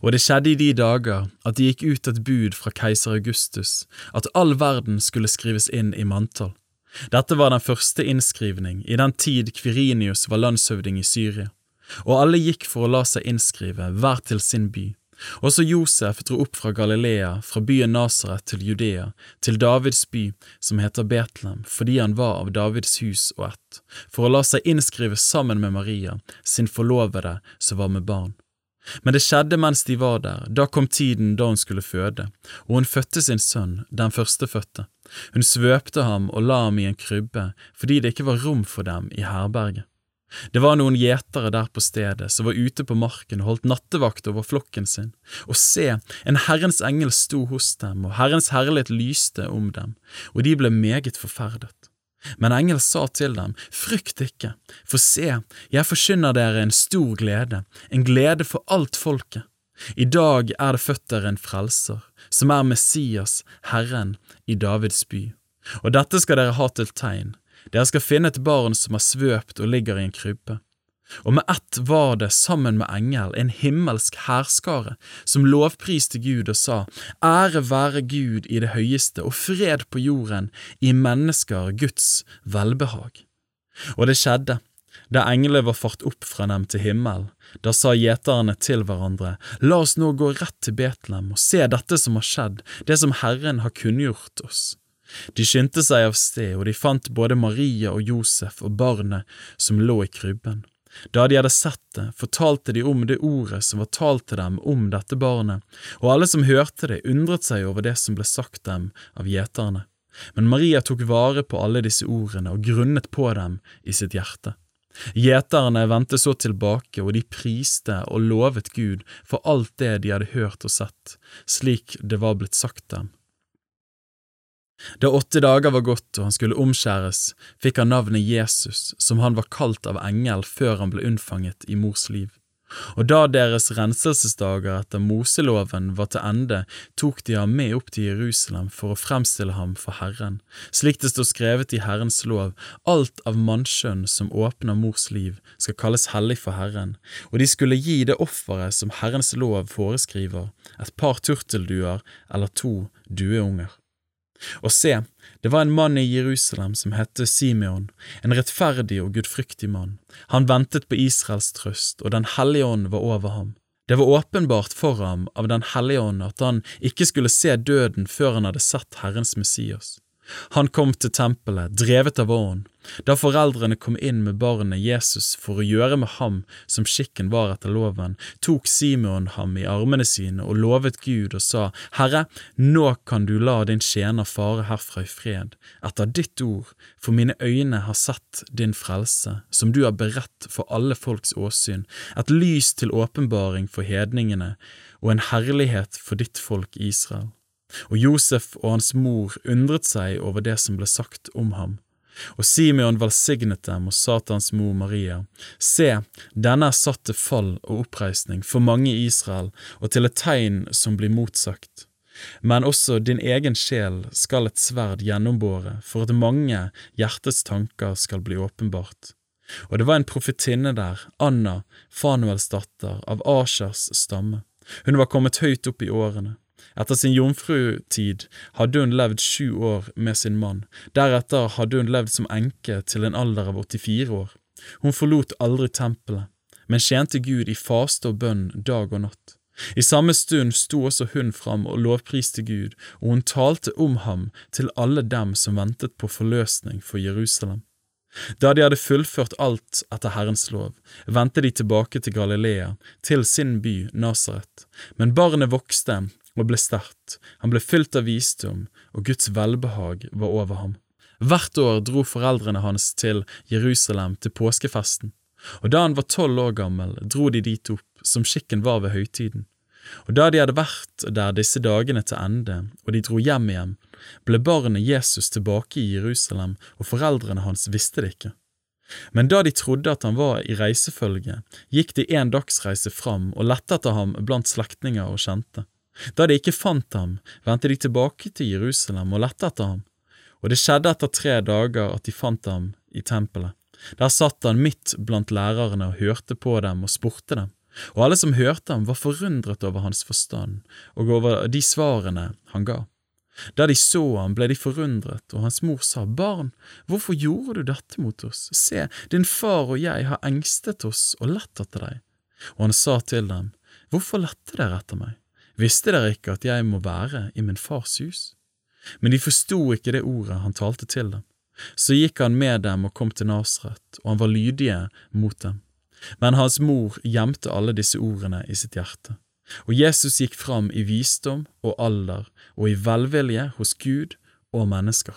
Og det skjedde i de dager at det gikk ut et bud fra keiser Augustus, at all verden skulle skrives inn i manntall. Dette var den første innskrivning i den tid Kvirinius var landshøvding i Syria, og alle gikk for å la seg innskrive, hver til sin by. Også Josef dro opp fra Galilea, fra byen Nasaret til Judea, til Davids by, som heter Betlehem, fordi han var av Davids hus og ett, for å la seg innskrive sammen med Maria, sin forlovede, som var med barn. Men det skjedde mens de var der, da kom tiden da hun skulle føde, og hun fødte sin sønn, den førstefødte. Hun svøpte ham og la ham i en krybbe, fordi det ikke var rom for dem i herberget. Det var noen gjetere der på stedet som var ute på marken og holdt nattevakt over flokken sin, og se, en Herrens engel sto hos dem, og Herrens herlighet lyste om dem, og de ble meget forferdet. Men engelen sa til dem, Frykt ikke, for se, jeg forkynner dere en stor glede, en glede for alt folket. I dag er det født dere en frelser, som er Messias, Herren, i Davids by. Og dette skal dere ha til tegn, dere skal finne et barn som er svøpt og ligger i en krybbe. Og med ett var det sammen med engel en himmelsk hærskare som lovpriste Gud og sa, Ære være Gud i det høyeste og fred på jorden, i mennesker Guds velbehag. Og det skjedde. Da englene var fart opp fra dem til himmel, da sa gjeterne til hverandre, La oss nå gå rett til Betlehem og se dette som har skjedd, det som Herren har kunngjort oss. De skyndte seg av sted, og de fant både Maria og Josef og barnet som lå i krybben. Da de hadde sett det, fortalte de om det ordet som var talt til dem om dette barnet, og alle som hørte det, undret seg over det som ble sagt dem av gjeterne. Men Maria tok vare på alle disse ordene og grunnet på dem i sitt hjerte. Gjeterne vendte så tilbake, og de priste og lovet Gud for alt det de hadde hørt og sett, slik det var blitt sagt dem. Da åtte dager var gått og han skulle omskjæres, fikk han navnet Jesus, som han var kalt av engel før han ble unnfanget i mors liv. Og da deres renselsesdager etter Moseloven var til ende, tok de ham med opp til Jerusalem for å fremstille ham for Herren, slik det står skrevet i Herrens lov, alt av mannskjønn som åpner mors liv, skal kalles hellig for Herren, og de skulle gi det offeret som Herrens lov foreskriver, et par turtelduer eller to dueunger. Og se, det var en mann i Jerusalem som hette Simeon, en rettferdig og gudfryktig mann. Han ventet på Israels trøst, og Den hellige ånd var over ham. Det var åpenbart for ham av Den hellige ånd at han ikke skulle se døden før han hadde sett Herrens Messias. Han kom til tempelet, drevet av ånden. Da foreldrene kom inn med barnet Jesus for å gjøre med ham som skikken var etter loven, tok Simeon ham i armene sine og lovet Gud og sa, Herre, nå kan du la din tjener fare herfra i fred, etter ditt ord, for mine øyne har sett din frelse, som du har beredt for alle folks åsyn, et lys til åpenbaring for hedningene og en herlighet for ditt folk Israel. Og Josef og hans mor undret seg over det som ble sagt om ham. Og Simeon velsignet dem og Satans mor Maria, Se, denne er satt til fall og oppreisning for mange i Israel og til et tegn som blir motsagt. Men også din egen sjel skal et sverd gjennombåre for at mange hjertets tanker skal bli åpenbart. Og det var en profetinne der, Anna, Fanuels datter, av Ashers stamme. Hun var kommet høyt opp i årene. Etter sin jomfrutid hadde hun levd sju år med sin mann, deretter hadde hun levd som enke til en alder av 84 år. Hun forlot aldri tempelet, men tjente Gud i faste og bønn dag og natt. I samme stund sto også hun fram og lovpriste Gud, og hun talte om ham til alle dem som ventet på forløsning for Jerusalem. Da de hadde fullført alt etter Herrens lov, vendte de tilbake til Galilea, til sin by Nasaret, men barnet vokste og ble sterkt, han ble fylt av visdom, og Guds velbehag var over ham. Hvert år dro foreldrene hans til Jerusalem til påskefesten, og da han var tolv år gammel, dro de dit opp, som skikken var ved høytiden. Og da de hadde vært der disse dagene til ende, og de dro hjem igjen, ble barnet Jesus tilbake i Jerusalem, og foreldrene hans visste det ikke. Men da de trodde at han var i reisefølge, gikk de en dagsreise fram og lette etter ham blant slektninger og kjente. Da de ikke fant ham, vendte de tilbake til Jerusalem og lette etter ham, og det skjedde etter tre dager at de fant ham i tempelet. Der satt han midt blant lærerne og hørte på dem og spurte dem, og alle som hørte ham var forundret over hans forstand og over de svarene han ga. Da de så ham, ble de forundret, og hans mor sa, Barn, hvorfor gjorde du dette mot oss? Se, din far og jeg har engstet oss og lett etter deg. Og han sa til dem, Hvorfor lette dere etter meg? Visste dere ikke at jeg må være i min fars hus? Men de forsto ikke det ordet han talte til dem. Så gikk han med dem og kom til Nasret, og han var lydige mot dem. Men hans mor gjemte alle disse ordene i sitt hjerte. Og Jesus gikk fram i visdom og alder og i velvilje hos Gud og mennesker.